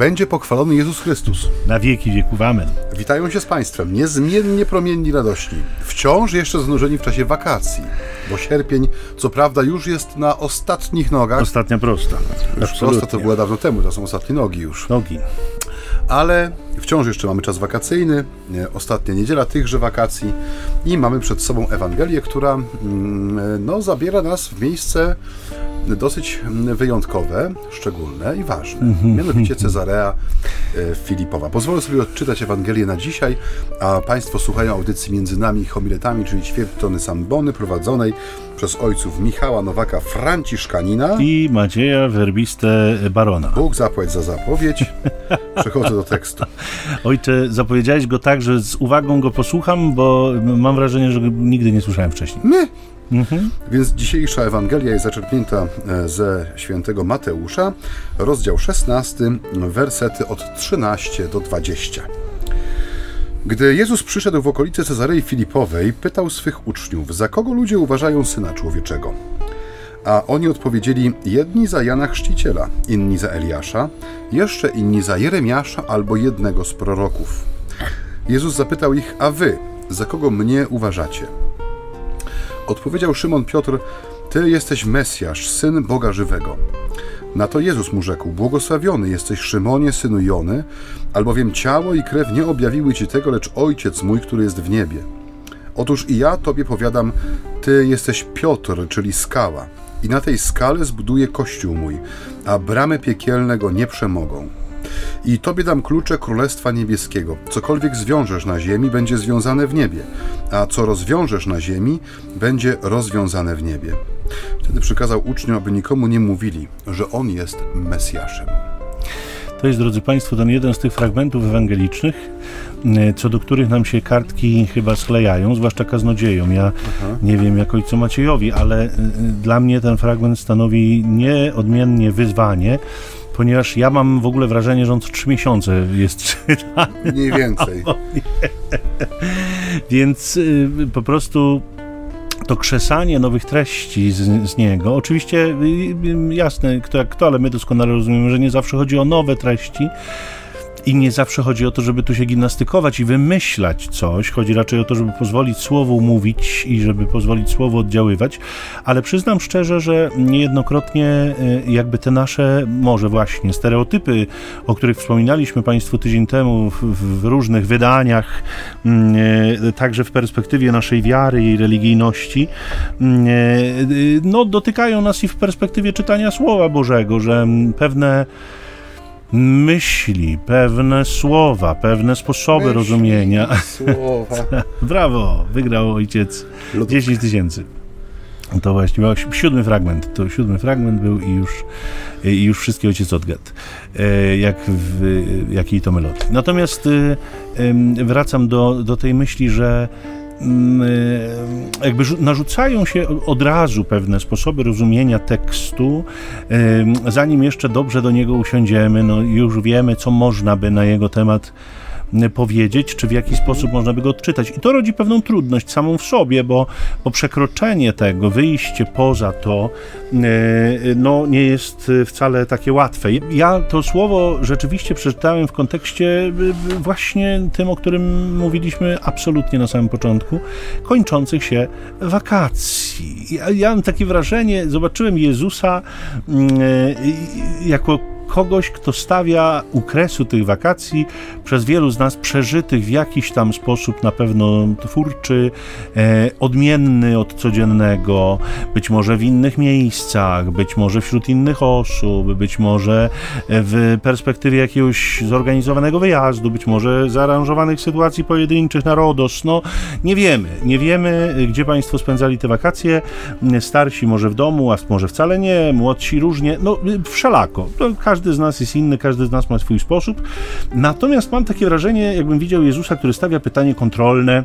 będzie pochwalony Jezus Chrystus. Na wieki wieków. Amen. Witają się z Państwem, niezmiennie promienni radości. Wciąż jeszcze znużeni w czasie wakacji, bo sierpień, co prawda, już jest na ostatnich nogach. Ostatnia prosta. Już prosta to była dawno temu, to są ostatnie nogi już. Nogi. Ale wciąż jeszcze mamy czas wakacyjny, e, ostatnia niedziela tychże wakacji i mamy przed sobą Ewangelię, która mm, no, zabiera nas w miejsce dosyć wyjątkowe, szczególne i ważne. Mianowicie Cezarea e, Filipowa. Pozwolę sobie odczytać Ewangelię na dzisiaj, a Państwo słuchają audycji między nami homiletami, czyli ćwierćtony Sambony prowadzonej przez ojców Michała Nowaka Franciszkanina I Macieja Werbiste Barona. Bóg zapłać za zapowiedź. Przechodzę do tekstu. Ojcze, zapowiedziałeś go tak, że z uwagą go posłucham, bo mam wrażenie, że nigdy nie słyszałem wcześniej. My. Więc dzisiejsza Ewangelia jest zaczerpnięta e, ze świętego Mateusza, rozdział 16, wersety od 13 do 20. Gdy Jezus przyszedł w okolice Cezarei Filipowej, pytał swych uczniów, za kogo ludzie uważają Syna Człowieczego? A oni odpowiedzieli, jedni za Jana Chrzciciela, inni za Eliasza, jeszcze inni za Jeremiasza albo jednego z proroków. Jezus zapytał ich, a wy, za kogo mnie uważacie? Odpowiedział Szymon Piotr, Ty jesteś Mesjasz, Syn Boga Żywego. Na to Jezus mu rzekł, błogosławiony jesteś Szymonie, synu Jony, albowiem ciało i krew nie objawiły Ci tego, lecz Ojciec mój, który jest w niebie. Otóż i ja Tobie powiadam, Ty jesteś Piotr, czyli skała, i na tej skale zbuduję kościół mój, a bramy piekielne go nie przemogą. I Tobie dam klucze Królestwa Niebieskiego. Cokolwiek zwiążesz na ziemi, będzie związane w niebie, a co rozwiążesz na ziemi, będzie rozwiązane w niebie. Wtedy przykazał uczniom, aby nikomu nie mówili, że On jest Mesjaszem. To jest, drodzy Państwo, ten jeden z tych fragmentów ewangelicznych, e, co do których nam się kartki chyba sklejają, zwłaszcza kaznodzieją. Ja nie wiem jak ojcu Maciejowi, ale e, dla mnie ten fragment stanowi nieodmiennie wyzwanie, ponieważ ja mam w ogóle wrażenie, że on co trzy miesiące jest czytany. Mniej więcej. Więc y, po prostu to krzesanie nowych treści z, z niego, oczywiście y, y, jasne, kto jak kto, ale my doskonale rozumiemy, że nie zawsze chodzi o nowe treści, i nie zawsze chodzi o to, żeby tu się gimnastykować i wymyślać coś. Chodzi raczej o to, żeby pozwolić słowu mówić i żeby pozwolić słowu oddziaływać. Ale przyznam szczerze, że niejednokrotnie e, jakby te nasze, może właśnie, stereotypy, o których wspominaliśmy Państwu tydzień temu w, w różnych wydaniach, mm, e, także w perspektywie naszej wiary i religijności, mm, e, no, dotykają nas i w perspektywie czytania Słowa Bożego, że pewne myśli, pewne słowa, pewne sposoby Myśli, rozumienia. Słowa. Brawo, wygrał ojciec Lodówka. 10 tysięcy. To właśnie był siódmy fragment. To siódmy fragment był i już, i już wszystkie ojciec odgadł, e, jak w jakiej to melodii. Natomiast e, wracam do, do tej myśli, że e, jakby rzu- narzucają się od razu pewne sposoby rozumienia tekstu, zanim jeszcze dobrze do niego usiądziemy, no już wiemy, co można by na jego temat powiedzieć, czy w jaki sposób można by go odczytać. I to rodzi pewną trudność samą w sobie, bo, bo przekroczenie tego, wyjście poza to, e, no nie jest e, wcale takie łatwe. Ja to słowo rzeczywiście przeczytałem w kontekście e, właśnie tym, o którym mówiliśmy absolutnie na samym początku, kończących się wakacji. Ja, ja mam takie wrażenie, zobaczyłem Jezusa mm, jako kogoś, kto stawia u kresu tych wakacji przez wielu z nas przeżytych w jakiś tam sposób, na pewno twórczy, e, odmienny od codziennego, być może w innych miejscach, być może wśród innych osób, być może w perspektywie jakiegoś zorganizowanego wyjazdu, być może zaaranżowanych sytuacji pojedynczych na RODOS. No, nie wiemy. Nie wiemy, gdzie Państwo spędzali te wakacje. Starsi może w domu, a może wcale nie, młodsi różnie. No, wszelako. To każdy z nas jest inny, każdy z nas ma swój sposób. Natomiast mam takie wrażenie, jakbym widział Jezusa, który stawia pytanie kontrolne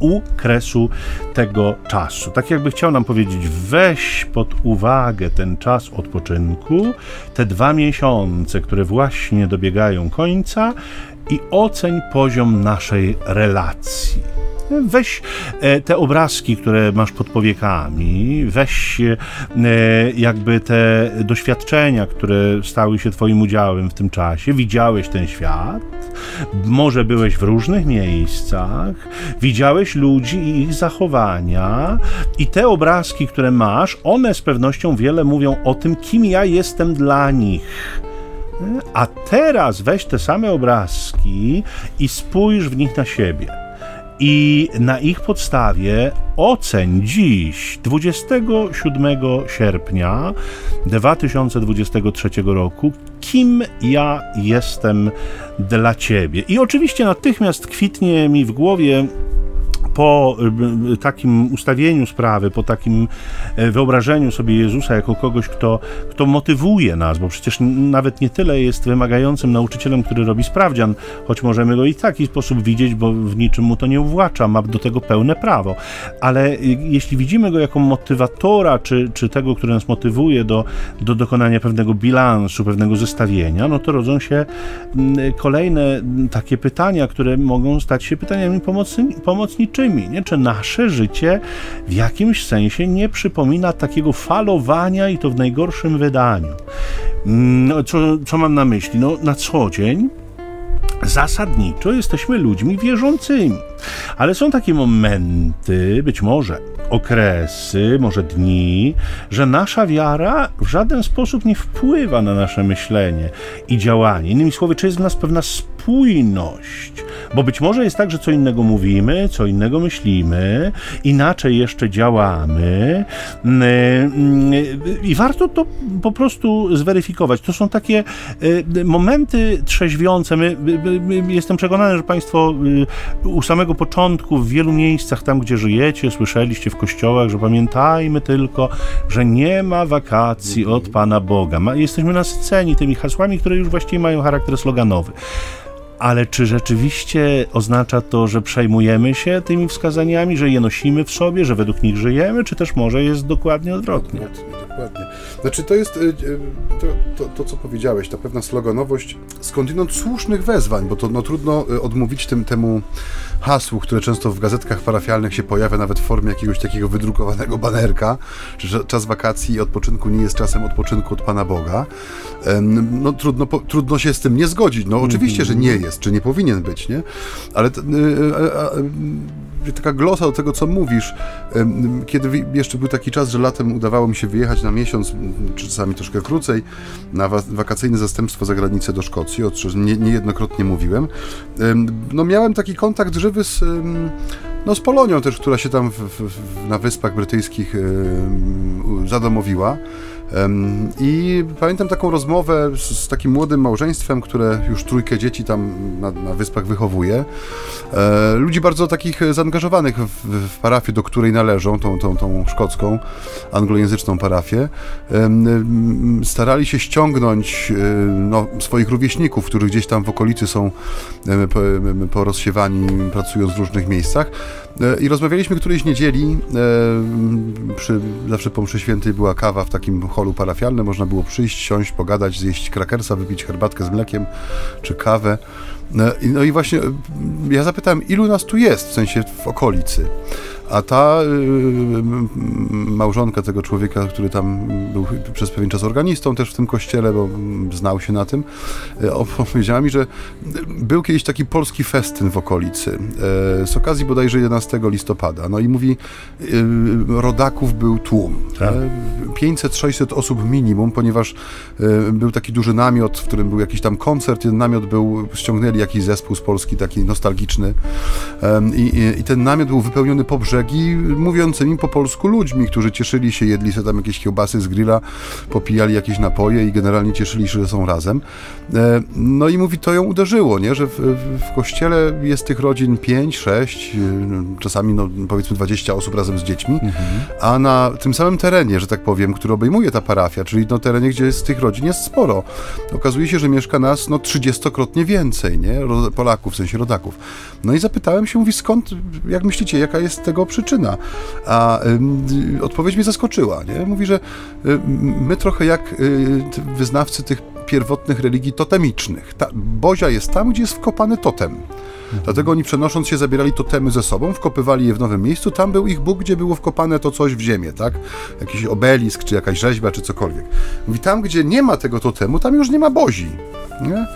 u kresu tego czasu. Tak jakby chciał nam powiedzieć, weź pod uwagę ten czas odpoczynku, te dwa miesiące, które właśnie dobiegają końca i oceń poziom naszej relacji. Weź e, te obrazki, które masz pod powiekami, weź e, jakby te doświadczenia, które stały się Twoim udziałem w tym czasie. Widziałeś ten świat, może byłeś w różnych miejscach, widziałeś ludzi i ich zachowania, i te obrazki, które masz, one z pewnością wiele mówią o tym, kim ja jestem dla nich. A teraz weź te same obrazki i spójrz w nich na siebie. I na ich podstawie oceń dziś, 27 sierpnia 2023 roku, kim ja jestem dla Ciebie. I oczywiście natychmiast kwitnie mi w głowie po y, takim ustawieniu sprawy, po takim e, wyobrażeniu sobie Jezusa jako kogoś, kto, kto motywuje nas, bo przecież nawet nie tyle jest wymagającym nauczycielem, który robi sprawdzian, choć możemy go i w taki sposób widzieć, bo w niczym mu to nie uwłacza, ma do tego pełne prawo. Ale y, jeśli widzimy go jako motywatora, czy, czy tego, który nas motywuje do, do dokonania pewnego bilansu, pewnego zestawienia, no to rodzą się kolejne takie pytania, które mogą stać się pytaniami pomocniczymi nie? Czy nasze życie w jakimś sensie nie przypomina takiego falowania i to w najgorszym wydaniu? No, co, co mam na myśli? No, na co dzień zasadniczo jesteśmy ludźmi wierzącymi. Ale są takie momenty, być może okresy, może dni, że nasza wiara w żaden sposób nie wpływa na nasze myślenie i działanie. Innymi słowy, czy jest w nas pewna spójność bo być może jest tak, że co innego mówimy, co innego myślimy, inaczej jeszcze działamy mm, mm, i warto to po prostu zweryfikować. To są takie y, momenty trzeźwiące. My, jestem przekonany, że Państwo y, u samego początku w wielu miejscach, tam gdzie żyjecie, słyszeliście w kościołach, że pamiętajmy tylko, że nie ma wakacji od Pana Boga. Jesteśmy nasyceni tymi hasłami, które już właściwie mają charakter sloganowy ale czy rzeczywiście oznacza to, że przejmujemy się tymi wskazaniami, że je nosimy w sobie, że według nich żyjemy, czy też może jest dokładnie odwrotnie? Dokładnie, dokładnie. Znaczy to jest y, y, to, to, to, co powiedziałeś, ta pewna sloganowość skądinąd słusznych wezwań, bo to no, trudno y, odmówić tym, temu hasłu, które często w gazetkach parafialnych się pojawia nawet w formie jakiegoś takiego wydrukowanego banerka, że czas wakacji i odpoczynku nie jest czasem odpoczynku od Pana Boga. No trudno, trudno się z tym nie zgodzić. No oczywiście, że nie jest, czy nie powinien być, nie? Ale taka glosa do tego, co mówisz. Kiedy jeszcze był taki czas, że latem udawało mi się wyjechać na miesiąc, czy czasami troszkę krócej, na wakacyjne zastępstwo za granicę do Szkocji, o czym nie, niejednokrotnie mówiłem, no miałem taki kontakt żywy z, no, z Polonią też, która się tam w, w, na Wyspach Brytyjskich zadomowiła. I pamiętam taką rozmowę z, z, takim młodym małżeństwem, które już trójkę dzieci tam na, na wyspach wychowuje. E, ludzi bardzo takich zaangażowanych w, w parafię, do której należą, tą, tą, tą szkocką, anglojęzyczną parafię. E, starali się ściągnąć e, no, swoich rówieśników, którzy gdzieś tam w okolicy są e, porozsiewani, pracując w różnych miejscach. E, I rozmawialiśmy którejś niedzieli, e, przy, zawsze po mszy świętej była kawa w takim holu parafialnym, można było przyjść, siąść, pogadać, zjeść krakersa, wypić herbatkę z mlekiem czy kawę. E, no i właśnie ja zapytałem, ilu nas tu jest, w sensie w okolicy. A ta y, małżonka tego człowieka, który tam był przez pewien czas organistą też w tym kościele, bo znał się na tym, y, opowiedziała mi, że był kiedyś taki polski festyn w okolicy y, z okazji bodajże 11 listopada. No i mówi, rodaków był tłum. Tak. 500-600 osób minimum, ponieważ był taki duży namiot, w którym był jakiś tam koncert, ten namiot był, ściągnęli jakiś zespół z Polski, taki nostalgiczny i, i, i ten namiot był wypełniony po brzegu brzegi mówiącymi po polsku ludźmi, którzy cieszyli się, jedli sobie tam jakieś kiełbasy z grilla, popijali jakieś napoje i generalnie cieszyli się, że są razem. E, no i mówi, to ją uderzyło, nie? że w, w kościele jest tych rodzin 5, 6, e, czasami no, powiedzmy 20 osób razem z dziećmi, mhm. a na tym samym terenie, że tak powiem, który obejmuje ta parafia, czyli no terenie, gdzie jest tych rodzin jest sporo, okazuje się, że mieszka nas no 30-krotnie więcej, nie? Polaków, w sensie rodaków. No i zapytałem się, mówi, skąd, jak myślicie, jaka jest tego przyczyna? A y, odpowiedź mnie zaskoczyła, nie? Mówi, że y, my trochę jak y, wyznawcy tych pierwotnych religii totemicznych. Ta, Bozia jest tam, gdzie jest wkopany totem. Dlatego oni przenosząc się zabierali totemy ze sobą, wkopywali je w nowym miejscu, tam był ich Bóg, gdzie było wkopane to coś w ziemię, tak? Jakiś obelisk, czy jakaś rzeźba, czy cokolwiek. Mówi, tam gdzie nie ma tego totemu, tam już nie ma bozi. Nie?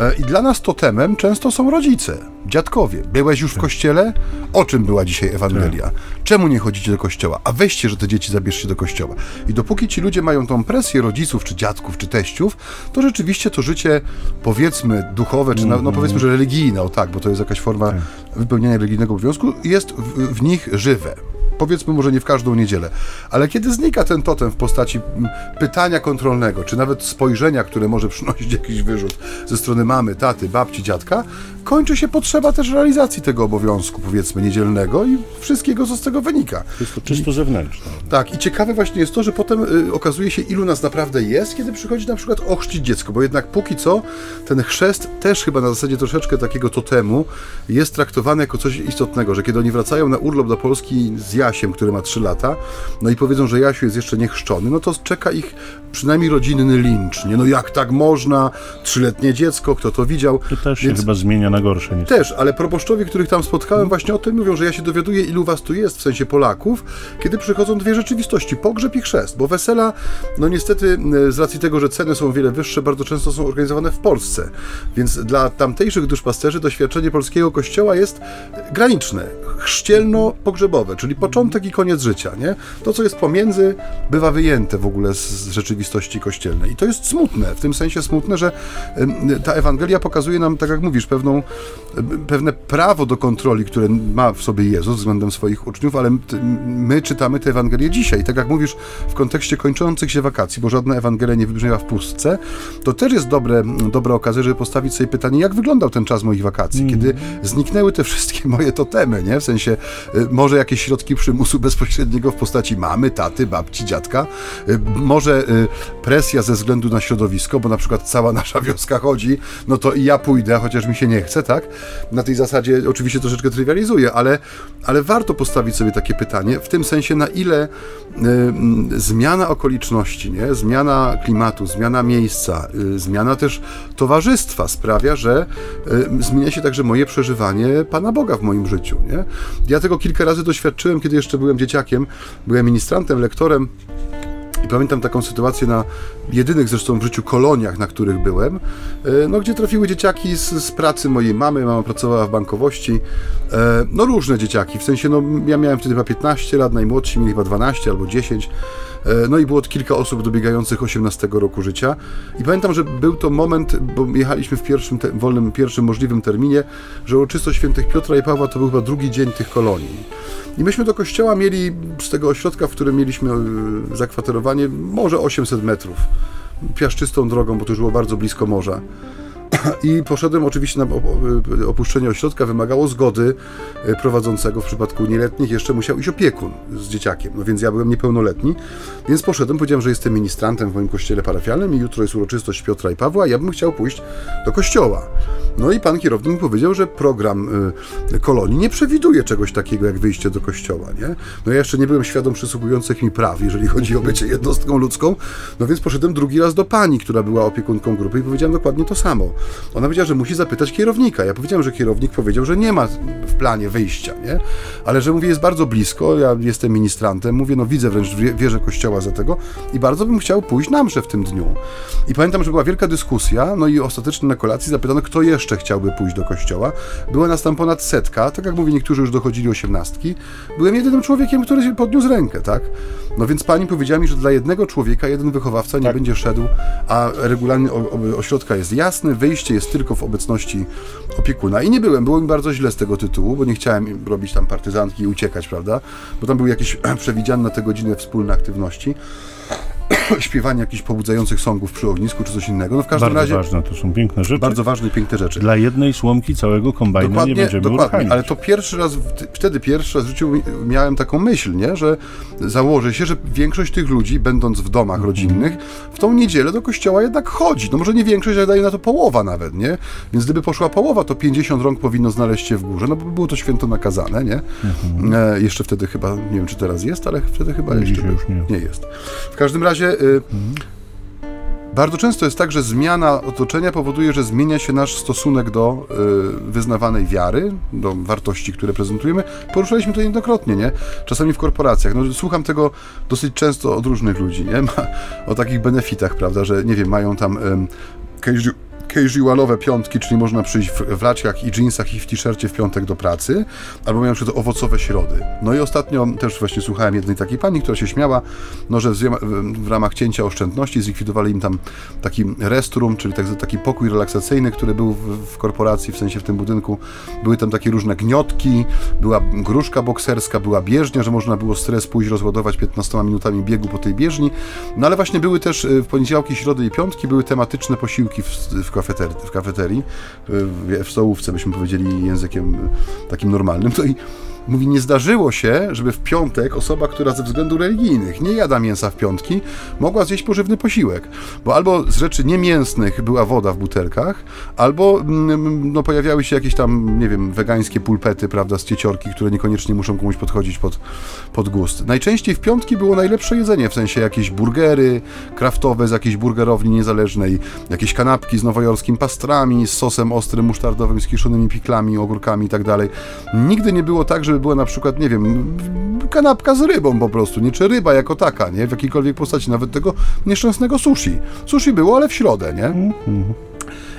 E, I dla nas totemem często są rodzice, dziadkowie. Byłeś już w kościele? O czym była dzisiaj Ewangelia? Czemu nie chodzicie do kościoła? A weźcie, że te dzieci zabierzcie do kościoła. I dopóki ci ludzie mają tą presję rodziców, czy dziadków, czy teściów, to rzeczywiście to życie, powiedzmy, duchowe, czy na, no powiedzmy, że religijne, o tak, bo to jest jakaś forma wypełniania religijnego obowiązku, jest w, w nich żywe powiedzmy może nie w każdą niedzielę, ale kiedy znika ten totem w postaci mm, pytania kontrolnego, czy nawet spojrzenia, które może przynosić jakiś wyrzut ze strony mamy, taty, babci, dziadka, kończy się potrzeba też realizacji tego obowiązku, powiedzmy, niedzielnego i wszystkiego, co z tego wynika. Jest to czysto zewnętrzne. Tak, i ciekawe właśnie jest to, że potem y, okazuje się, ilu nas naprawdę jest, kiedy przychodzi na przykład ochrzcić dziecko, bo jednak póki co ten chrzest też chyba na zasadzie troszeczkę takiego totemu jest traktowany jako coś istotnego, że kiedy oni wracają na urlop do Polski z Jasiem, który ma 3 lata, no i powiedzą, że Jasiu jest jeszcze niechrzczony, no to czeka ich przynajmniej rodzinny lincz, nie? No jak tak można? Trzyletnie dziecko, kto to widział? To też się chyba zmienia na gorsze. Niestety. Też, ale proboszczowie, których tam spotkałem, właśnie o tym mówią, że ja się dowiaduję, ilu was tu jest, w sensie Polaków, kiedy przychodzą dwie rzeczywistości, pogrzeb i chrzest, bo wesela, no niestety z racji tego, że ceny są o wiele wyższe, bardzo często są organizowane w Polsce, więc dla tamtejszych duszpasterzy doświadczenie polskiego kościoła jest graniczne, chrzcielno-pogrzebowe, czyli początek i koniec życia, nie? To, co jest pomiędzy, bywa wyjęte w ogóle z, z rzeczywistości kościelnej i to jest smutne, w tym sensie smutne, że ta Ewangelia pokazuje nam, tak jak mówisz, pewną pewne prawo do kontroli, które ma w sobie Jezus względem swoich uczniów, ale my czytamy tę Ewangelię dzisiaj. Tak jak mówisz, w kontekście kończących się wakacji, bo żadna Ewangelia nie wybrzmiewa w pustce, to też jest dobre, dobra okazja, żeby postawić sobie pytanie, jak wyglądał ten czas moich wakacji, mm. kiedy zniknęły te wszystkie moje totemy, nie? W sensie, y, może jakieś środki przymusu bezpośredniego w postaci mamy, taty, babci, dziadka, y, może y, presja ze względu na środowisko, bo na przykład cała nasza wioska chodzi, no to i ja pójdę, chociaż mi się nie chce, tak? Na tej zasadzie oczywiście troszeczkę trywializuję, ale, ale warto postawić sobie takie pytanie, w tym sensie na ile y, zmiana okoliczności, nie? zmiana klimatu, zmiana miejsca, y, zmiana też towarzystwa sprawia, że y, zmienia się także moje przeżywanie Pana Boga w moim życiu. Nie? Ja tego kilka razy doświadczyłem, kiedy jeszcze byłem dzieciakiem, byłem ministrantem, lektorem i pamiętam taką sytuację na jedynych zresztą w życiu koloniach, na których byłem, e, no, gdzie trafiły dzieciaki z, z pracy mojej mamy. Mama pracowała w bankowości. E, no różne dzieciaki, w sensie, no ja miałem wtedy chyba 15 lat, najmłodsi mieli chyba 12 albo 10. E, no i było kilka osób dobiegających 18 roku życia. I pamiętam, że był to moment, bo jechaliśmy w pierwszym te, wolnym, pierwszym możliwym terminie, że uroczystość świętych Piotra i Pawła to był chyba drugi dzień tych kolonii. I myśmy do kościoła mieli z tego ośrodka, w którym mieliśmy e, zakwaterowanie, może 800 metrów. Piaszczystą drogą, bo to już było bardzo blisko morza. I poszedłem oczywiście na opuszczenie ośrodka, wymagało zgody e, prowadzącego w przypadku nieletnich, jeszcze musiał iść opiekun z dzieciakiem, no więc ja byłem niepełnoletni, więc poszedłem, powiedziałem, że jestem ministrantem w moim kościele parafialnym i jutro jest uroczystość Piotra i Pawła, ja bym chciał pójść do kościoła. No i pan kierownik mi powiedział, że program y, kolonii nie przewiduje czegoś takiego jak wyjście do kościoła, nie? No ja jeszcze nie byłem świadom przysługujących mi praw, jeżeli chodzi o bycie jednostką ludzką, no więc poszedłem drugi raz do pani, która była opiekunką grupy i powiedziałem dokładnie to samo. Ona powiedziała, że musi zapytać kierownika. Ja powiedziałem, że kierownik powiedział, że nie ma w planie wyjścia, nie? Ale że mówię, jest bardzo blisko, ja jestem ministrantem, mówię, no widzę wręcz wierzę kościoła za tego i bardzo bym chciał pójść na mszę w tym dniu. I pamiętam, że była wielka dyskusja, no i ostatecznie na kolacji zapytano, kto jeszcze chciałby pójść do kościoła. Była nas tam ponad setka, tak jak mówi, niektórzy już dochodzili osiemnastki. Byłem jedynym człowiekiem, który podniósł rękę, tak? No więc pani powiedziała mi, że dla jednego człowieka jeden wychowawca nie tak. będzie szedł, a regularny ośrodka jest jasny, wyjście jest tylko w obecności opiekuna. I nie byłem, było mi bardzo źle z tego tytułu, bo nie chciałem robić tam partyzantki i uciekać, prawda? Bo tam były jakieś przewidziane na tę godzinę wspólne aktywności. śpiewanie jakichś pobudzających songów przy ognisku, czy coś innego. No w każdym bardzo razie... ważne, to są piękne rzeczy. Bardzo ważne i piękne rzeczy. Dla jednej słomki całego kombajnu dokładnie, nie będziemy Dokładnie, uruchamiać. ale to pierwszy raz, wtedy pierwszy raz w życiu miałem taką myśl, nie? że założę się, że większość tych ludzi, będąc w domach mm rodzinnych, w tą niedzielę do kościoła jednak chodzi. No może nie większość, ale daje na to połowa nawet, nie? Więc gdyby poszła połowa, to 50 rąk powinno znaleźć się w górze, no bo było to święto nakazane, nie? Mm e, jeszcze wtedy chyba, nie wiem czy teraz jest, ale wtedy chyba jeszcze już nie. nie. jest. W każdym razie... Y, mm Bardzo często jest tak, że zmiana otoczenia powoduje, że zmienia się nasz stosunek do y, wyznawanej wiary, do wartości, które prezentujemy. Poruszaliśmy to niejednokrotnie, nie? Czasami w korporacjach. No, słucham tego dosyć często od różnych ludzi, nie? Ma, o takich benefitach, prawda, że nie wiem, mają tam y, casualowe piątki, czyli można przyjść w, w laczkach i jeansach i w t-shircie w piątek do pracy, albo mają przykład owocowe środy. No i ostatnio też właśnie słuchałem jednej takiej pani, która się śmiała, no, że w, w ramach cięcia oszczędności zlikwidowali im tam taki restroom, czyli tak, taki pokój relaksacyjny, który był w, w, korporacji, w sensie w tym budynku. Były tam takie różne gniotki, była gruszka bokserska, była bieżnia, że można było stres pójść rozładować 15 minutami biegu po tej bieżni. No ale właśnie były też y, w poniedziałki, środy i piątki były tematyczne posiłki w, w kafeterii, w kafeterii, w stołówce byśmy powiedzieli językiem takim normalnym, to i Mówi, nie zdarzyło się, żeby w piątek osoba, która ze względów religijnych nie jada mięsa w piątki, mogła zjeść pożywny posiłek. Bo albo z rzeczy niemięsnych była woda w butelkach, albo mm, no, pojawiały się jakieś tam, nie wiem, wegańskie pulpety, prawda, z cieciorki, które niekoniecznie muszą komuś podchodzić pod, pod gust. Najczęściej w piątki było najlepsze jedzenie, w sensie jakieś burgery kraftowe z jakiejś burgerowni niezależnej, jakieś kanapki z nowojorskim pastrami, z sosem ostrym, musztardowym, z kiszonymi piklami, ogórkami i tak dalej. Nigdy nie było tak, że żeby była na przykład, nie wiem, kanapka z rybą po prostu, nie? Czy ryba jako taka, nie? W jakiejkolwiek postaci, nawet tego nieszczęsnego sushi. Sushi było, ale w środę, nie? Mm -hmm.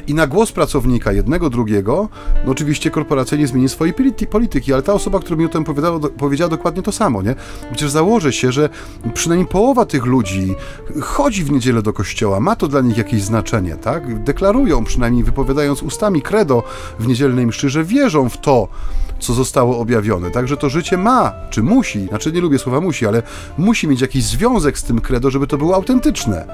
I na głos pracownika, jednego, drugiego, no oczywiście korporacja nie zmieni swojej polityki, ale ta osoba, która mi o tym powiedziała, powiedziała dokładnie to samo, nie? Przecież założę się, że przynajmniej połowa tych ludzi chodzi w niedzielę do kościoła, ma to dla nich jakieś znaczenie, tak? Deklarują przynajmniej, wypowiadając ustami credo w niedzielnej mszy, że wierzą w to, co zostało objawione. Także to życie ma, czy musi, znaczy nie lubię słowa musi, ale musi mieć jakiś związek z tym credo, żeby to było autentyczne.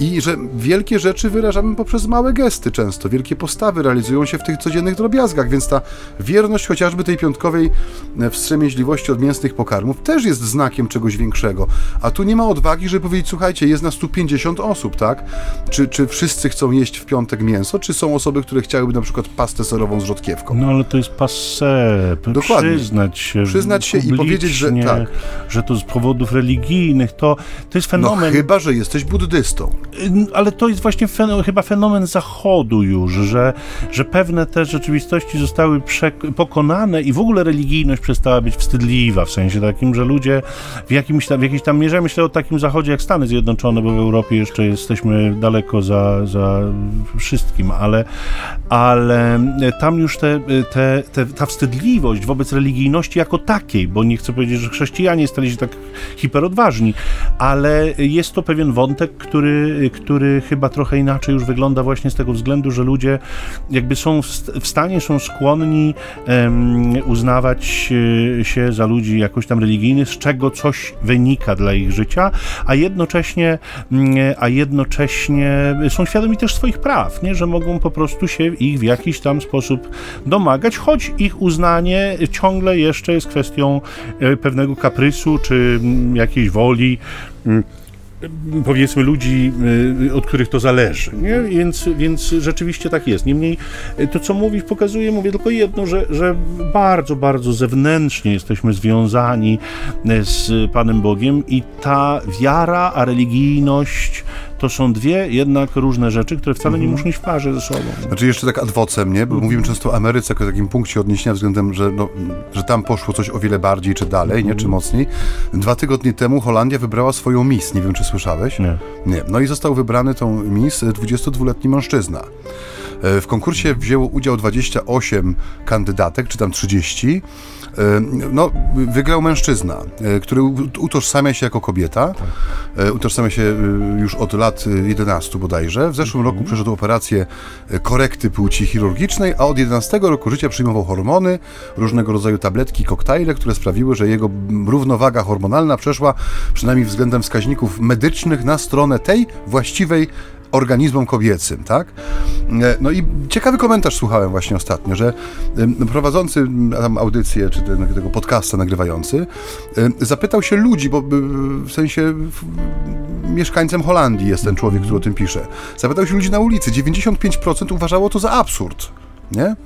I że wielkie rzeczy wyrażamy poprzez małe gesty często, wielkie postawy realizują się w tych codziennych drobiazgach, więc ta wierność chociażby tej piątkowej e, wstrzemięźliwości od mięsnych pokarmów też jest znakiem czegoś większego. A tu nie ma odwagi, żeby powiedzieć, słuchajcie, jest nas tu 50 osób, tak? Czy, czy wszyscy chcą jeść w piątek mięso, czy są osoby, które chciałyby na przykład pastę serową z rzodkiewką? No ale to jest passe. Dokładnie. Przyznać się. Przyznać się i powiedzieć, że tak. Że to z powodów religijnych, to, to jest fenomen. No chyba, że jesteś buddystą ale to jest właśnie chyba fenomen Zachodu już, że, że pewne te rzeczywistości zostały pokonane i w ogóle religijność przestała być wstydliwa, w sensie takim, że ludzie w, jakimś tam, w jakiejś tam mierze, myślę o takim Zachodzie jak Stany Zjednoczone, bo w Europie jeszcze jesteśmy daleko za, za wszystkim, ale, ale tam już te, te, te, ta wstydliwość wobec religijności jako takiej, bo nie chcę powiedzieć, że chrześcijanie stali się tak hiperodważni, ale jest to pewien wątek, który który chyba trochę inaczej już wygląda właśnie z tego względu, że ludzie jakby są w stanie, są skłonni um, uznawać e, się za ludzi jakoś tam religijnych, z czego coś wynika dla ich życia, a jednocześnie, mm, a jednocześnie są świadomi też swoich praw, nie? że mogą po prostu się ich w jakiś tam sposób domagać, choć ich uznanie ciągle jeszcze jest kwestią e, pewnego kaprysu czy mm, jakiejś woli mm, powiedzmy ludzi, y, od których to zależy. Nie? Więc, więc rzeczywiście tak jest. Niemniej y, to, co mówisz, pokazuje, mówię tylko jedno, że, że bardzo, bardzo zewnętrznie jesteśmy związani y, z Panem Bogiem i ta wiara, a religijność to są dwie jednak różne rzeczy, które wcale nie mhm. muszą iść w parze ze sobą. Znaczy jeszcze tak adwocem, nie? Bo mhm. mówimy często o Ameryce jako takim punkcie odniesienia względem, że, no, że tam poszło coś o wiele bardziej, czy dalej, nie? Czy mhm. mocniej. Dwa tygodnie temu Holandia wybrała swoją Miss, nie wiem czy słyszałeś? Nie. Nie. No i został wybrany tą Miss 22-letni mężczyzna. E, w konkursie wzięło udział 28 kandydatek, czy tam 30. E, no, wygrał mężczyzna, e, który utożsamia się jako kobieta. Utożsamia się już od lat 11 bodajże. W zeszłym roku mhm. przeszedł operację korekty płci chirurgicznej, a od 11 roku życia przyjmował hormony, różnego rodzaju tabletki, koktajle, które sprawiły, że jego równowaga hormonalna przeszła przynajmniej względem wskaźników medycznych na stronę tej właściwej organizmom kobiecym, tak? E, no i ciekawy komentarz słuchałem właśnie ostatnio, że prowadzący tam audycję, czy tego podcasta nagrywający, zapytał się ludzi, bo w sensie mieszkańcem Holandii jest ten człowiek, który o tym pisze. Zapytał się ludzi na ulicy, 95% uważało to za absurd, nie?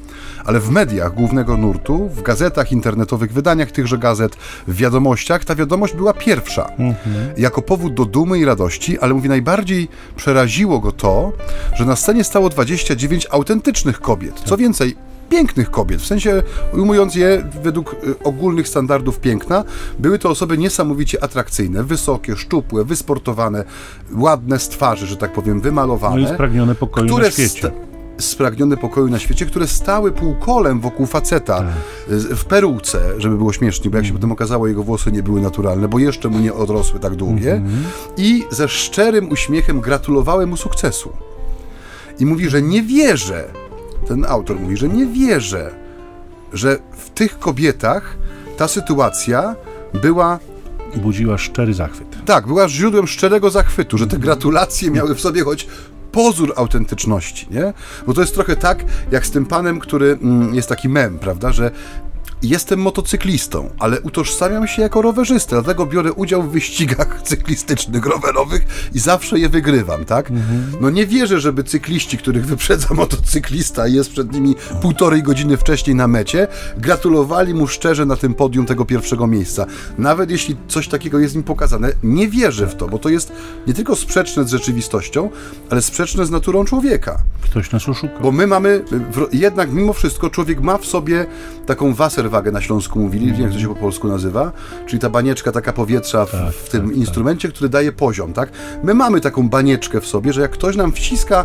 Ale w mediach głównego nurtu, w gazetach, internetowych wydaniach tychże gazet, w wiadomościach, ta wiadomość była pierwsza. Mhm. Jako powód do dumy i radości, ale mówi, najbardziej przeraziło go to, że na scenie stało 29 autentycznych kobiet. Co więcej, pięknych kobiet, w sensie ujmując je według y, ogólnych standardów piękna, były to osoby niesamowicie atrakcyjne, wysokie, szczupłe, wysportowane, ładne z twarzy, że tak powiem, wymalowane. No i spragnione pokoju które na świecie spragnione pokoju na świecie, które stały półkolem wokół faceta tak. w peruce, żeby było śmiesznie, bo jak się potem okazało, jego włosy nie były naturalne, bo jeszcze mu nie odrosły tak długie mm -hmm. i ze szczerym uśmiechem gratulowały mu sukcesu. I mówi, że nie wierzę, ten autor mówi, że nie wierzę, że w tych kobietach ta sytuacja była budziła szczery zachwyt. Tak, była źródłem szczerego zachwytu, że te gratulacje miały w sobie choć pozór autentyczności, nie? Bo to jest trochę tak, jak z tym panem, który mm, jest taki mem, prawda, że jestem motocyklistą, ale utożsamiam się jako rowerzysta, dlatego biorę udział w wyścigach cyklistycznych, rowerowych i zawsze je wygrywam, tak? Mhm. No nie wierzę, żeby cykliści, których wyprzedza motocyklista i jest przed nimi półtorej godziny wcześniej na mecie, gratulowali mu szczerze na tym podium tego pierwszego miejsca. Nawet jeśli coś takiego jest im pokazane, nie wierzę w to, bo to jest nie tylko sprzeczne z rzeczywistością, ale sprzeczne z naturą człowieka. Ktoś nas oszuka. Bo my mamy, jednak mimo wszystko człowiek ma w sobie taką waser wagę na Śląsku mówili, mm. wiem jak to się po polsku nazywa, czyli ta banieczka taka powietrza w, tak, w tym tak, tak. instrumencie, tak. który daje poziom, tak? My mamy taką banieczkę w sobie, że jak ktoś nam wciska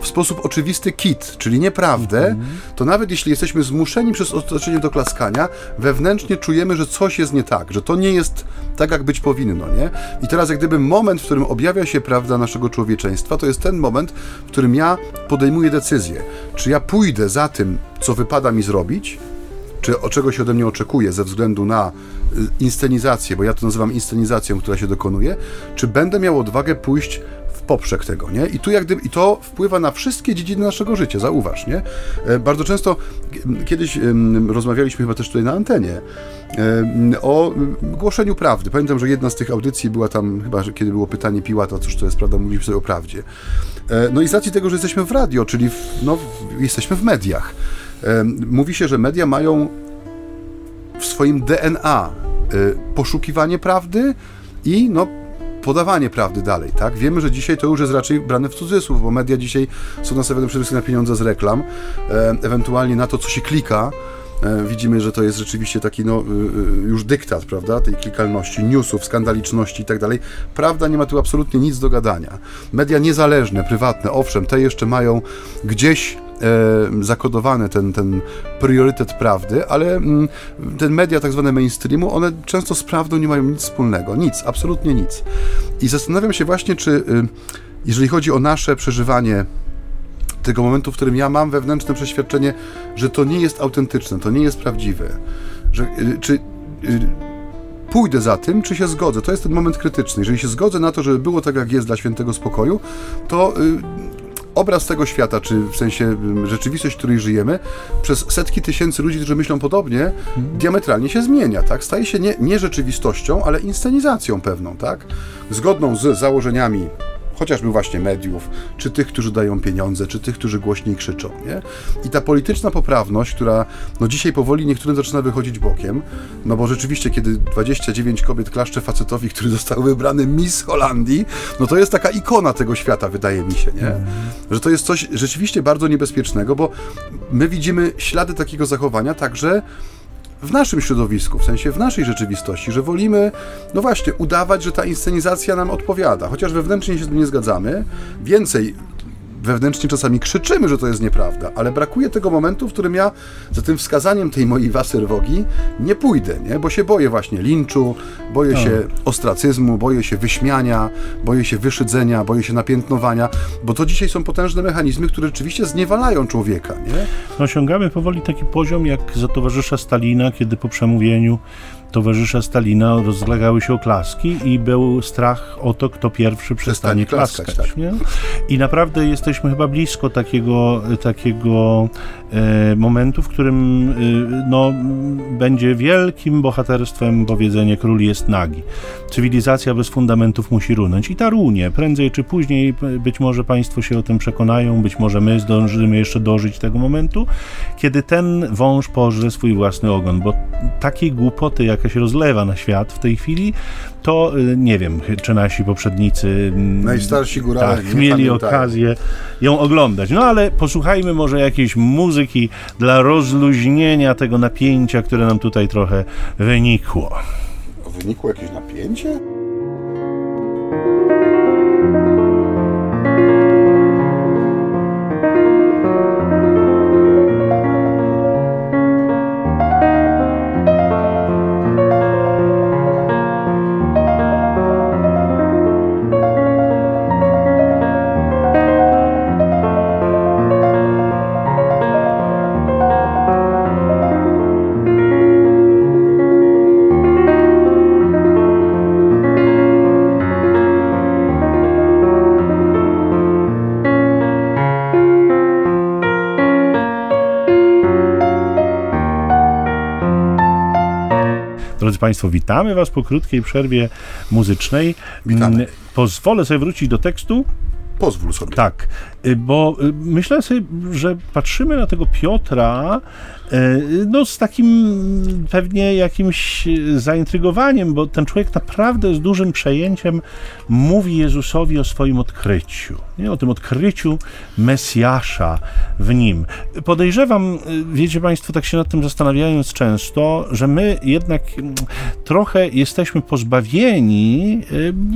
w sposób oczywisty kit, czyli nieprawdę, mm. to nawet jeśli jesteśmy zmuszeni przez otoczenie do klaskania, wewnętrznie czujemy, że coś jest nie tak, że to nie jest tak, jak być powinno, nie? I teraz jak gdyby moment, w którym objawia się prawda naszego człowieczeństwa, to jest ten moment, w którym ja podejmuję decyzję, czy ja pójdę za tym, co wypada mi zrobić, czy o czego się ode mnie oczekuje ze względu na y, inscenizację, bo ja to nazywam inscenizacją, która się dokonuje, czy będę miał odwagę pójść w poprzek tego, nie? I tu jak gdyby, i to wpływa na wszystkie dziedziny naszego życia, zauważ, nie? E, bardzo często, kiedyś rozmawialiśmy chyba też tutaj na antenie, o głoszeniu prawdy. Pamiętam, że jedna z tych audycji była tam, chyba kiedy było pytanie Piłata, cóż to jest prawda, mówiliśmy sobie o prawdzie. E, no i z racji tego, że jesteśmy w radio, czyli w, no, jesteśmy w mediach, Mówi się, że media mają w swoim DNA y, poszukiwanie prawdy i no, podawanie prawdy dalej, tak? Wiemy, że dzisiaj to już jest raczej brane w cudzysłów, bo media dzisiaj są nastawione przede wszystkim na pieniądze z reklam, ewentualnie na to, co się klika. E, widzimy, że to jest rzeczywiście taki no, y, y, już dyktat, prawda, tej klikalności, newsów, skandaliczności i tak dalej. Prawda nie ma tu absolutnie nic do gadania. Media niezależne, prywatne, owszem, te jeszcze mają gdzieś e, zakodowany ten, ten priorytet prawdy, ale mm, ten media tak zwane mainstreamu, one często z prawdą nie mają nic wspólnego. Nic, absolutnie nic. I zastanawiam się właśnie, czy y, jeżeli chodzi o nasze przeżywanie tego momentu, w którym ja mam wewnętrzne przeświadczenie, że to nie jest autentyczne, to nie jest prawdziwe, że y, czy y, pójdę za tym, czy się zgodzę. To jest ten moment krytyczny. Jeżeli się zgodzę na to, żeby było tak, jak jest dla świętego spokoju, to obraz tego świata, czy w sensie rzeczywistość, w której żyjemy, przez setki tysięcy ludzi, którzy myślą podobnie, hmm. diametralnie się zmienia, tak? Staje się nie, nie rzeczywistością, ale inscenizacją pewną, tak? Zgodną z założeniami chociażby właśnie mediów, czy tych, którzy dają pieniądze, czy tych, którzy głośniej krzyczą, nie? I ta polityczna poprawność, która no dzisiaj powoli niektórym zaczyna wychodzić bokiem, no bo rzeczywiście, kiedy 29 kobiet klaszcze facetowi, który został wybrany Miss Holandii, no to jest taka ikona tego świata, wydaje mi się, nie? Że to jest coś rzeczywiście bardzo niebezpiecznego, bo my widzimy ślady takiego zachowania także w naszym środowisku, w sensie w naszej rzeczywistości, że wolimy, no właśnie, udawać, że ta inscenizacja nam odpowiada, chociaż wewnętrznie się z tym nie zgadzamy. Więcej, wewnętrznie czasami krzyczymy, że to jest nieprawda, ale brakuje tego momentu, w którym ja za tym wskazaniem tej mojej waserwogi nie pójdę, nie? bo się boję właśnie linczu, boję no. się ostracyzmu, boję się wyśmiania, boję się wyszydzenia, boję się napiętnowania, bo to dzisiaj są potężne mechanizmy, które rzeczywiście zniewalają człowieka. Nie? No, osiągamy powoli taki poziom jak za towarzysza Stalina, kiedy po przemówieniu towarzysze Stalina rozlegały się oklaski i był strach o to, kto pierwszy przestanie, klaskać. klaskać tak. I naprawdę jesteśmy chyba blisko takiego, takiego e, momentu, w którym e, no, będzie wielkim bohaterstwem powiedzenie król jest nagi. Cywilizacja bez fundamentów musi runąć i ta runie. Prędzej czy później być może Państwo się o tym przekonają, być może my zdążymy jeszcze dożyć tego momentu, kiedy ten wąż pożre swój własny ogon, bo takiej głupoty, jaka się rozlewa na świat w tej chwili, to y, nie wiem, czy nasi poprzednicy mm, najstarsi górale tak, mieli pamiętają. okazję ją oglądać. No ale posłuchajmy może jakiejś muzyki dla rozluźnienia tego napięcia, które nam tutaj trochę wynikło. Wynikło jakieś napięcie? Drodzy Państwo, witamy Was po krótkiej przerwie muzycznej. Witamy. Pozwolę sobie wrócić do tekstu. Pozwól sobie. Tak, y, bo y, myślę sobie, że patrzymy na tego Piotra no z takim pewnie jakimś zaintrygowaniem, bo ten człowiek naprawdę z dużym przejęciem mówi Jezusowi o swoim odkryciu, nie? o tym odkryciu Mesjasza w nim. Podejrzewam, wiecie Państwo, tak się nad tym zastanawiając często, że my jednak trochę jesteśmy pozbawieni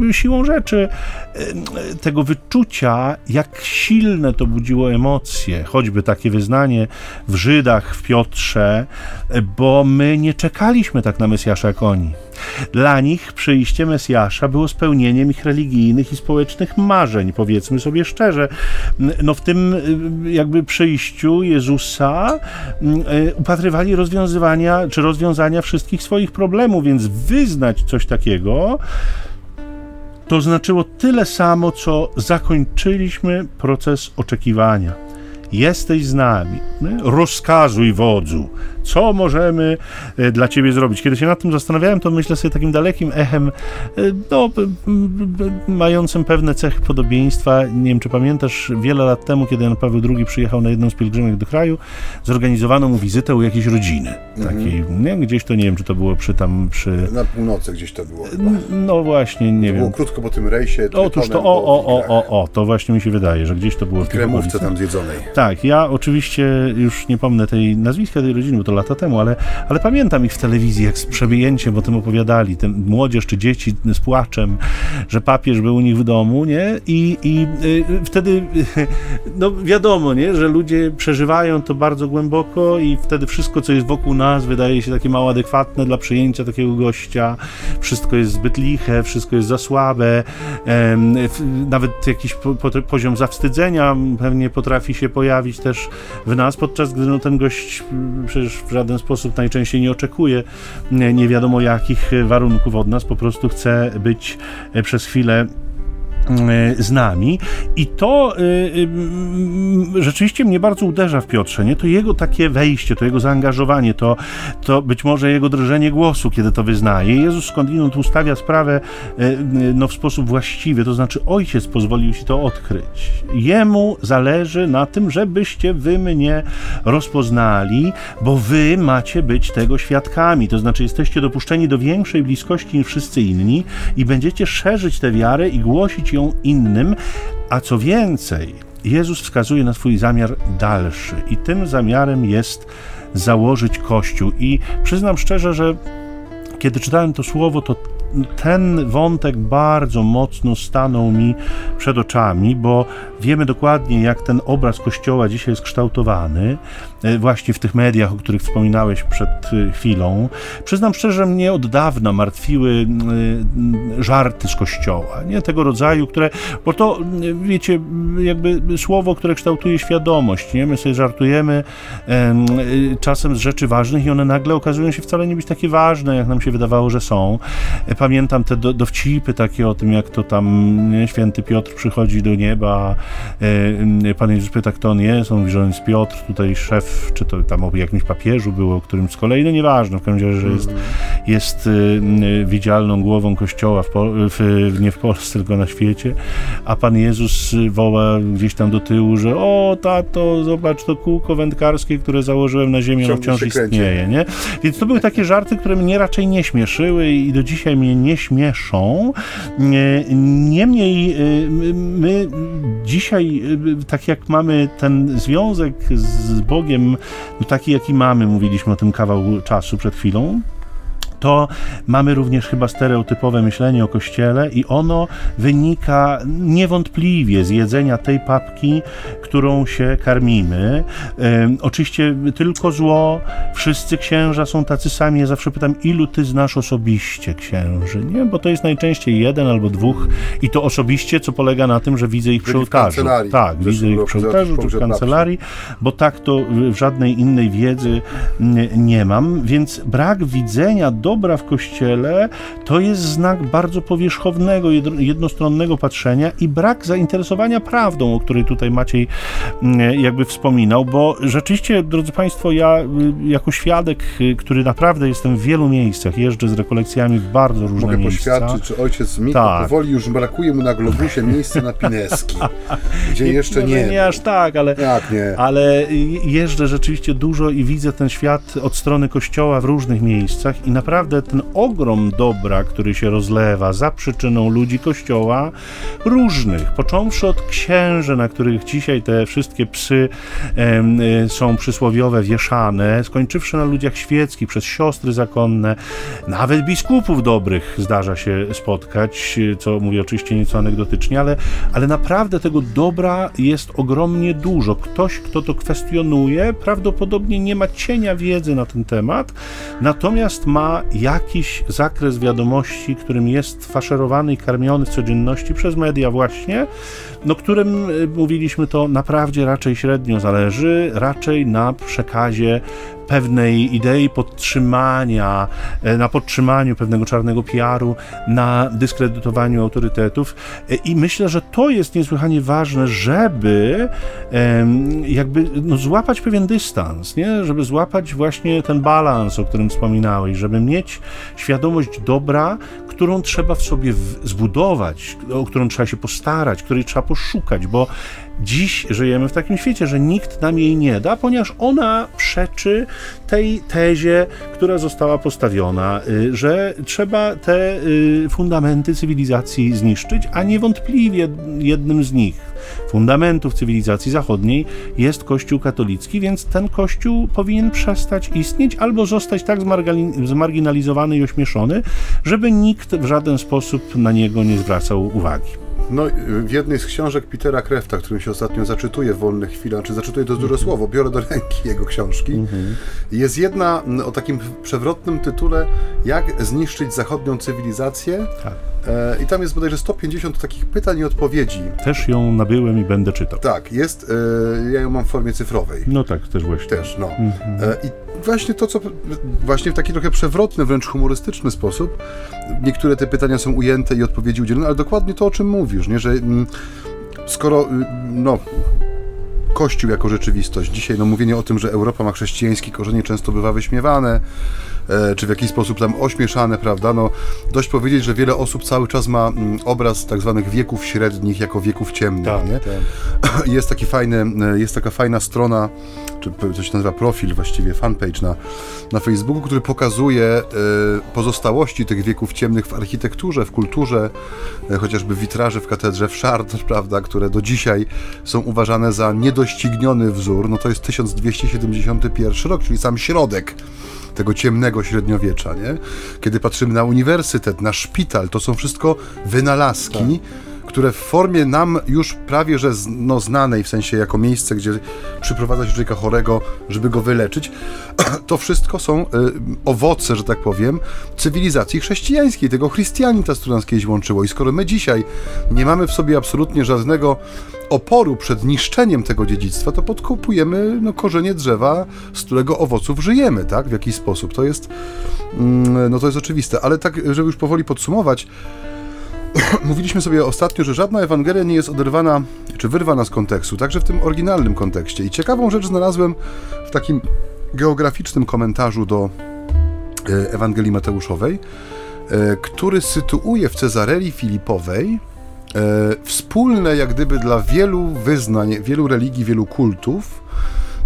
e, siłą rzeczy e, tego wyczucia, jak silne to budziło emocje, choćby takie wyznanie w Żydach, w Piotrze, Piotrze, bo my nie czekaliśmy tak na Mesjasza jak oni. Dla nich przyjście Mesjasza było spełnieniem ich religijnych i społecznych marzeń, powiedzmy sobie szczerze. No w tym jakby przyjściu Jezusa y, upatrywali rozwiązywania czy rozwiązania wszystkich swoich problemów, więc wyznać coś takiego to znaczyło tyle samo, co zakończyliśmy proces oczekiwania jesteś z nami. Rozkazuj wodzu, co możemy e, dla ciebie zrobić. Kiedy się nad tym zastanawiałem, to myślę sobie takim dalekim echem, e, no, mającym pewne cechy podobieństwa. Nie wiem, czy pamiętasz, wiele lat temu, kiedy Jan Paweł II przyjechał na jedną z pielgrzymek do kraju, zorganizowano mu wizytę u jakiejś rodziny. Mhm. Takiej, nie? Gdzieś to, nie wiem, czy to było przy tam, przy... Na północy gdzieś to było. Chyba. No właśnie, nie to wiem. było krótko po tym rejsie. Otóż to, o, o, o, o, o, to właśnie mi się wydaje, że gdzieś to było w kremówce tam zjedzonej. Tak, ja oczywiście już nie pomnę tej nazwiska tej rodziny, bo to lata temu, ale, ale pamiętam ich w telewizji, jak z przemięciem o tym opowiadali, ten młodzież czy dzieci z płaczem, że papież był u nich w domu, nie? I, i y, wtedy, no wiadomo, nie? Że ludzie przeżywają to bardzo głęboko i wtedy wszystko, co jest wokół nas, wydaje się takie mało adekwatne dla przyjęcia takiego gościa. Wszystko jest zbyt liche, wszystko jest za słabe, nawet jakiś po, po, poziom zawstydzenia pewnie potrafi się pojawić też w nas, podczas gdy no, ten gość przecież w żaden sposób najczęściej nie oczekuje nie wiadomo jakich warunków od nas, po prostu chce być przez chwilę E, z nami i to y, y, rzeczywiście mnie bardzo uderza w Piotrze, nie? To jego takie wejście, to jego zaangażowanie, to, to być może jego drżenie głosu, kiedy to wyznaje. Jezus skądinąd ustawia sprawę y, no, w sposób właściwy, to znaczy ojciec pozwolił ci to odkryć. Jemu zależy na tym, żebyście wy mnie rozpoznali, bo wy macie być tego świadkami, to znaczy jesteście dopuszczeni do większej bliskości niż wszyscy inni i będziecie szerzyć tę wiarę i głosić ją innym, a co więcej, Jezus wskazuje na swój zamiar dalszy i tym zamiarem jest założyć Kościół. I przyznam szczerze, że kiedy czytałem to słowo, to ten wątek bardzo mocno stanął mi przed oczami, bo wiemy dokładnie, jak ten obraz Kościoła dzisiaj jest kształtowany właśnie w tych mediach, o których wspominałeś przed chwilą. Przyznam szczerze, mnie od dawna martwiły żarty z kościoła, nie tego rodzaju, które, bo to wiecie, jakby słowo, które kształtuje świadomość, nie? My sobie żartujemy czasem z rzeczy ważnych i one nagle okazują się wcale nie być takie ważne, jak nam się wydawało, że są. Pamiętam te do, dowcipy takie o tym, jak to tam nie, święty Piotr przychodzi do nieba, e, Pan Jezus pyta, kto on jest, on mówi, że on jest Piotr, tutaj szef, czy to tam o jakimś papieżu było, o którym z kolei, no nieważne, w każdym razie, że jest, jest e, widzialną głową Kościoła, w, w, nie w Polsce, tylko na świecie, a Pan Jezus woła gdzieś tam do tyłu, że o tato, zobacz to kółko wędkarskie, które założyłem na ziemię, ono wciąż istnieje, nie? Więc to były takie żarty, które mnie raczej nie śmieszyły i do dzisiaj mnie nie śmieszą. Niemniej y, my dzisiaj, y, tak jak mamy ten związek z Bogiem, no taki jaki mamy, mówiliśmy o tym kawał czasu przed chwilą, to mamy również chyba stereotypowe myślenie o Kościele i ono wynika niewątpliwie z jedzenia tej papki, którą się karmimy. E, oczywiście tylko zło, wszyscy księża są tacy sami. Ja zawsze pytam, ilu ty znasz osobiście księży, nie? Bo to jest najczęściej jeden albo dwóch i to osobiście, co polega na tym, że widzę ich przy ołtarzu. Tak, widzę ich przy ołtarzu czy w kancelarii, bo tak to w żadnej innej wiedzy nie mam, więc brak widzenia do dobra w kościele to jest znak bardzo powierzchownego, jednostronnego patrzenia i brak zainteresowania prawdą, o której tutaj Maciej mm, jakby wspominał, bo rzeczywiście, drodzy Państwo, ja y, jako świadek, y, który naprawdę jestem w wielu miejscach, jeżdżę z rekolekcjami w bardzo różne Mogę miejsca. Mogę poświadczyć, że ojciec Michał tak. powoli już brakuje mu na globusie miejsca na Pineski, gdzie nie, jeszcze nie. Nie aż tak, ale, nie? ale jeżdżę rzeczywiście dużo i widzę ten świat od strony kościoła w różnych miejscach i naprawdę ten ogrom dobra, który się rozlewa za przyczyną ludzi Kościoła różnych, począwszy od księży, na których dzisiaj te wszystkie psy e, są przysłowiowe, wieszane, skończywszy na ludziach świeckich, przez siostry zakonne, nawet biskupów dobrych zdarza się spotkać, co mówię oczywiście nieco anegdotycznie, ale, ale naprawdę tego dobra jest ogromnie dużo. Ktoś, kto to kwestionuje, prawdopodobnie nie ma cienia wiedzy na ten temat, natomiast ma jakiś zakres wiadomości, którym jest faszerowany i karmiony w codzienności przez media właśnie, no którym y, mówiliśmy to naprawdę raczej średnio zależy, raczej na przekazie pewnej idei podtrzymania, e, na podtrzymaniu pewnego czarnego PR-u, na dyskredytowaniu autorytetów. E, I myślę, że to jest niesłychanie ważne, żeby jakby no, złapać pewien dystans, nie? żeby złapać właśnie ten balans, o którym wspominałeś, żeby mieć świadomość dobra, którą trzeba w sobie zbudować, o którą trzeba się postarać, której trzeba poszukać, bo Dziś żyjemy w takim świecie, że nikt nam jej nie da, ponieważ ona przeczy tej tezie, która została postawiona, y, że trzeba te y, fundamenty cywilizacji zniszczyć, a niewątpliwie jednym z nich, fundamentów cywilizacji zachodniej, jest Kościół katolicki, więc ten Kościół powinien przestać istnieć albo zostać tak zmarginalizowany i ośmieszony, żeby nikt w żaden sposób na niego nie zwracał uwagi. No, w jednej z książek Petera Krefta, którym się ostatnio zaczytuję w wolne chwile, czy zaczytuję to duże mm -hmm. słowo, biorę do ręki jego książki, -hmm. jest jedna o takim przewrotnym tytule Jak zniszczyć zachodnią cywilizację. Tak. E, I tam jest bodajże 150 takich pytań i odpowiedzi. Też ją nabyłem i będę czytał. Tak, jest. E, ja ją mam w formie cyfrowej. No tak, też właśnie. Też, no. Mm -hmm. I właśnie to, co właśnie w taki trochę przewrotny, wręcz humorystyczny sposób niektóre te pytania są ujęte i odpowiedzi udzielone, ale dokładnie to, o czym mówisz, nie? że mm, skoro y, no, Kościół jako rzeczywistość. Dzisiaj no, mówienie o tym, że Europa ma chrześcijańskie korzenie często bywa wyśmiewane, czy w jakiś sposób tam ośmieszane, prawda? No, dość powiedzieć, że wiele osób cały czas ma mm, obraz tak zwanych wieków średnich jako wieków ciemnych, tak, nie? Tak. Jest, taki fajny, e, jest taka fajna strona, czy coś się nazywa profil właściwie, fanpage na, na Facebooku, który pokazuje e, pozostałości tych wieków ciemnych w architekturze, w kulturze, e, chociażby witraże w katedrze w Chartres, prawda, które do dzisiaj są uważane za niedościgniony wzór, no to jest 1271 rok, czyli sam środek tego ciemnego średniowiecza, nie? Kiedy patrzymy na uniwersytet, na szpital, to są wszystko wynalazki, tak które w formie nam już prawie że no, znanej, w sensie jako miejsce, gdzie przyprowadza się człowieka chorego, żeby go wyleczyć, to wszystko są y, owoce, że tak powiem, cywilizacji chrześcijańskiej, tego Chrystianitas, który nas kiedyś łączyło. I skoro my dzisiaj nie mamy w sobie absolutnie żadnego oporu przed niszczeniem tego dziedzictwa, to podkopujemy no, korzenie drzewa, z którego owoców żyjemy, tak? W jakiś sposób. To jest, mm, no to jest oczywiste. Ale tak, żeby już powoli podsumować, mówiliśmy sobie ostatnio, że żadna Ewangelia nie jest oderwana czy wyrwana z kontekstu, także w tym oryginalnym kontekście. I ciekawą rzecz znalazłem w takim geograficznym komentarzu do e, Ewangelii Mateuszowej, e, który sytuuje w Cezareli Filipowej e, wspólne, jak gdyby dla wielu wyznań, wielu religii, wielu kultów,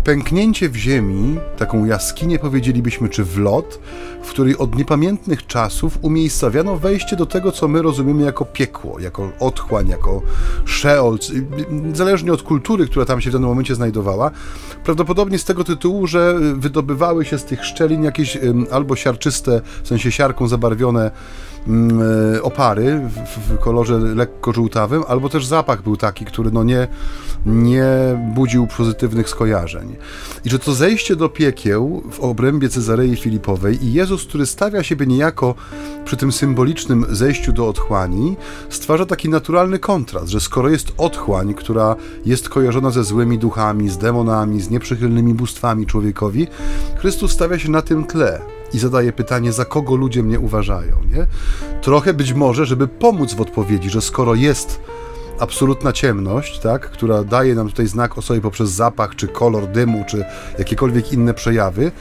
pęknięcie w ziemi, taką jaskinię powiedzielibyśmy, czy wlot, w której od niepamiętnych czasów umiejscowiano wejście do tego, co my rozumiemy jako piekło, jako otchłań, jako szeol, zależnie od kultury, która tam się w danym momencie znajdowała. Prawdopodobnie z tego tytułu, że wydobywały się z tych szczelin jakieś albo siarczyste, w sensie siarką zabarwione opary w, kolorze lekko żółtawym, albo też zapach był taki, który no nie, nie budził pozytywnych skojarzeń. I że to zejście do piekieł w obrębie Cezarei Filipowej i Jezus, który stawia siebie niejako przy tym symbolicznym zejściu do otchłani, stwarza taki naturalny kontrast, że skoro jest otchłań, która jest kojarzona ze złymi duchami, z demonami, z nieprzychylnymi bóstwami człowiekowi, Chrystus stawia się na tym tle i zadaje pytanie, za kogo ludzie mnie uważają. Nie? Trochę być może, żeby pomóc w odpowiedzi, że skoro jest absolutna ciemność, tak, która daje nam tutaj znak o sobie poprzez zapach, czy kolor dymu, czy jakiekolwiek inne przejawy,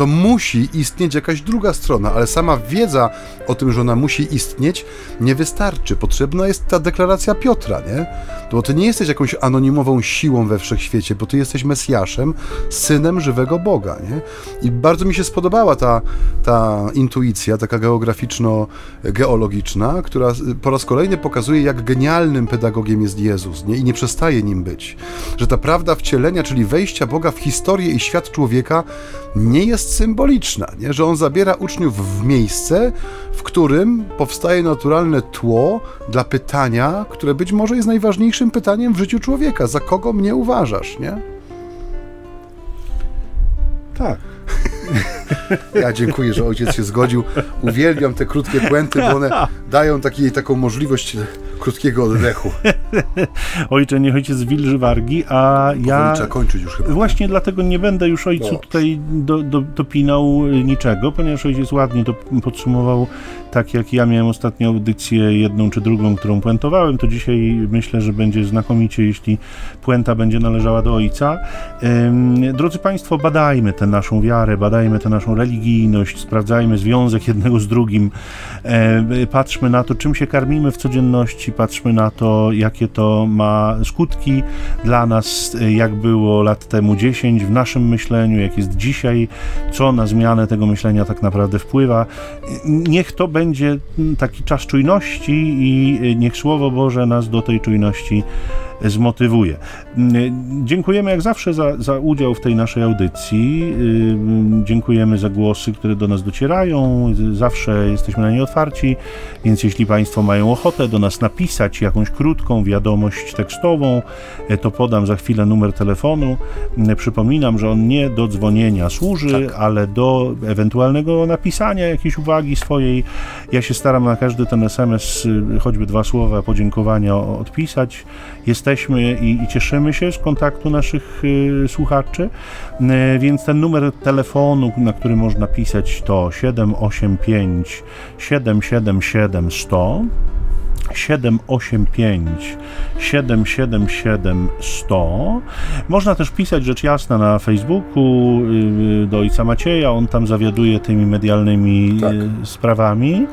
to musi istnieć jakaś druga strona, ale sama wiedza o tym, że ona musi istnieć, nie wystarczy. Potrzebna jest ta deklaracja Piotra, nie? Bo ty nie jesteś jakąś anonimową siłą we wszechświecie, bo ty jesteś Mesjaszem, synem żywego Boga, nie? I bardzo mi się spodobała ta, ta intuicja, taka geograficzno-geologiczna, która po raz kolejny pokazuje, jak genialnym pedagogiem jest Jezus, nie? I nie przestaje nim być. Że ta prawda wcielenia, czyli wejścia Boga w historię i świat człowieka, nie jest symboliczna, nie? że on zabiera uczniów w miejsce, w którym powstaje naturalne tło dla pytania, które być może jest najważniejszym pytaniem w życiu człowieka. Za kogo mnie uważasz, nie? Tak. Ja dziękuję, że ojciec się zgodził. Uwielbiam te krótkie puenty, bo one dają taki, taką możliwość krótkiego oddechu. Ojcze, niech ojciec wilży wargi, a ja... Trzeba kończyć już chyba. Właśnie dlatego nie będę już ojcu tutaj do, do, dopinał niczego, ponieważ ojciec ładnie to podsumował tak jak ja miałem ostatnią audycję, jedną czy drugą, którą puentowałem, to dzisiaj myślę, że będzie znakomicie, jeśli puenta będzie należała do ojca. Drodzy Państwo, badajmy tę naszą wiarę, badajmy tę naszą religijność, sprawdzajmy związek jednego z drugim, patrzmy na to, czym się karmimy w codzienności, patrzmy na to, jakie to ma skutki dla nas, jak było lat temu 10 w naszym myśleniu, jak jest dzisiaj, co na zmianę tego myślenia tak naprawdę wpływa. Niech to będzie taki czas czujności i niech Słowo Boże nas do tej czujności zmotywuje. Dziękujemy jak zawsze za, za udział w tej naszej audycji. Dziękujemy za głosy, które do nas docierają. Zawsze jesteśmy na nie otwarci, więc jeśli Państwo mają ochotę do nas napisać jakąś krótką wiadomość tekstową, to podam za chwilę numer telefonu. Przypominam, że on nie do dzwonienia służy, tak. ale do ewentualnego napisania jakiejś uwagi swojej. Ja się staram na każdy ten SMS choćby dwa słowa podziękowania odpisać. Jesteśmy jesteśmy i, i cieszymy się z kontaktu naszych y, słuchaczy, y, więc ten numer telefonu, na który można pisać to 785 777 100 785 777 100. Można też pisać rzecz jasna na Facebooku y, do ojca Macieja, on tam zawiaduje tymi medialnymi tak. sprawami.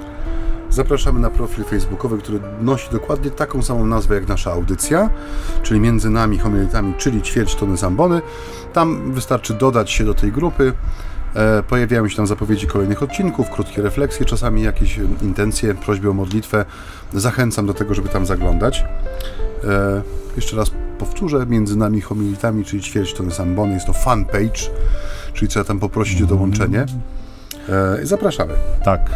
Zapraszamy na profil facebookowy, który nosi dokładnie taką samą nazwę jak nasza audycja, czyli między nami homiletami, czyli ćwierć tony zambony. Tam wystarczy dodać się do tej grupy. E, pojawiają się tam zapowiedzi kolejnych odcinków, krótkie refleksje, czasami jakieś intencje, prośby o modlitwę. Zachęcam do tego, żeby tam zaglądać. E, jeszcze raz powtórzę, między nami homilitami, czyli ćwierć tony zambony, jest to fanpage, czyli trzeba tam poprosić o dołączenie. E, zapraszamy. Tak.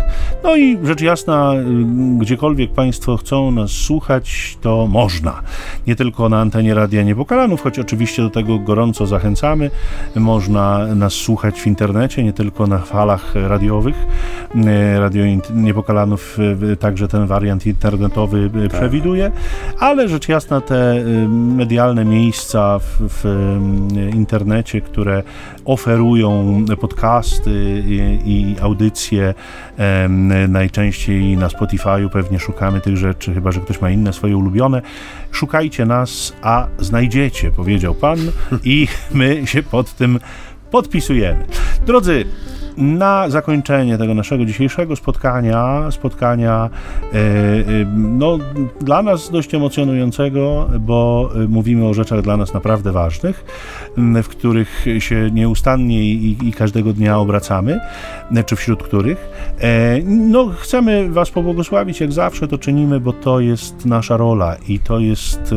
No i rzecz jasna, y, gdziekolwiek Państwo chcą nas słuchać, to można. Nie tylko na antenie Radia Niepokalanów, choć oczywiście do tego gorąco zachęcamy. Można nas słuchać w internecie, nie tylko na falach radiowych. E, Radio Niepokalanów e, także ten wariant internetowy tak. przewiduje, ale rzecz jasna te medialne miejsca w, w internecie, które oferują podcasty i, i audycje, najczęściej na Spotify'u pewnie szukamy tych rzeczy, chyba że ktoś ma inne swoje ulubione. Szukajcie nas, a znajdziecie, powiedział Pan, i my się pod tym podpisujemy. Drodzy, na zakończenie tego naszego dzisiejszego spotkania, spotkania e, e, no, dla nas dość emocjonującego, bo e, mówimy o rzeczach dla nas naprawdę ważnych, w których się nieustannie i, i każdego dnia obracamy, czy wśród których. No, chcemy Was pobłogosławić, jak zawsze to czynimy, bo to jest nasza rola i to jest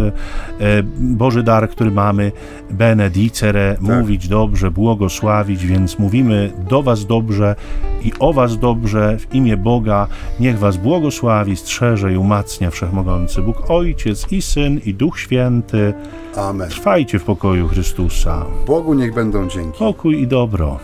Boży dar, który mamy, benedicere, tak. mówić dobrze, błogosławić, więc mówimy do Was dobrze i o Was dobrze w imię Boga. Niech Was błogosławi, strzeże i umacnia Wszechmogący Bóg, Ojciec i Syn i Duch Święty. Amen. Trwajcie w pokoju Chrystusa. Bogu niech będą dzięki. Pokój i dobro.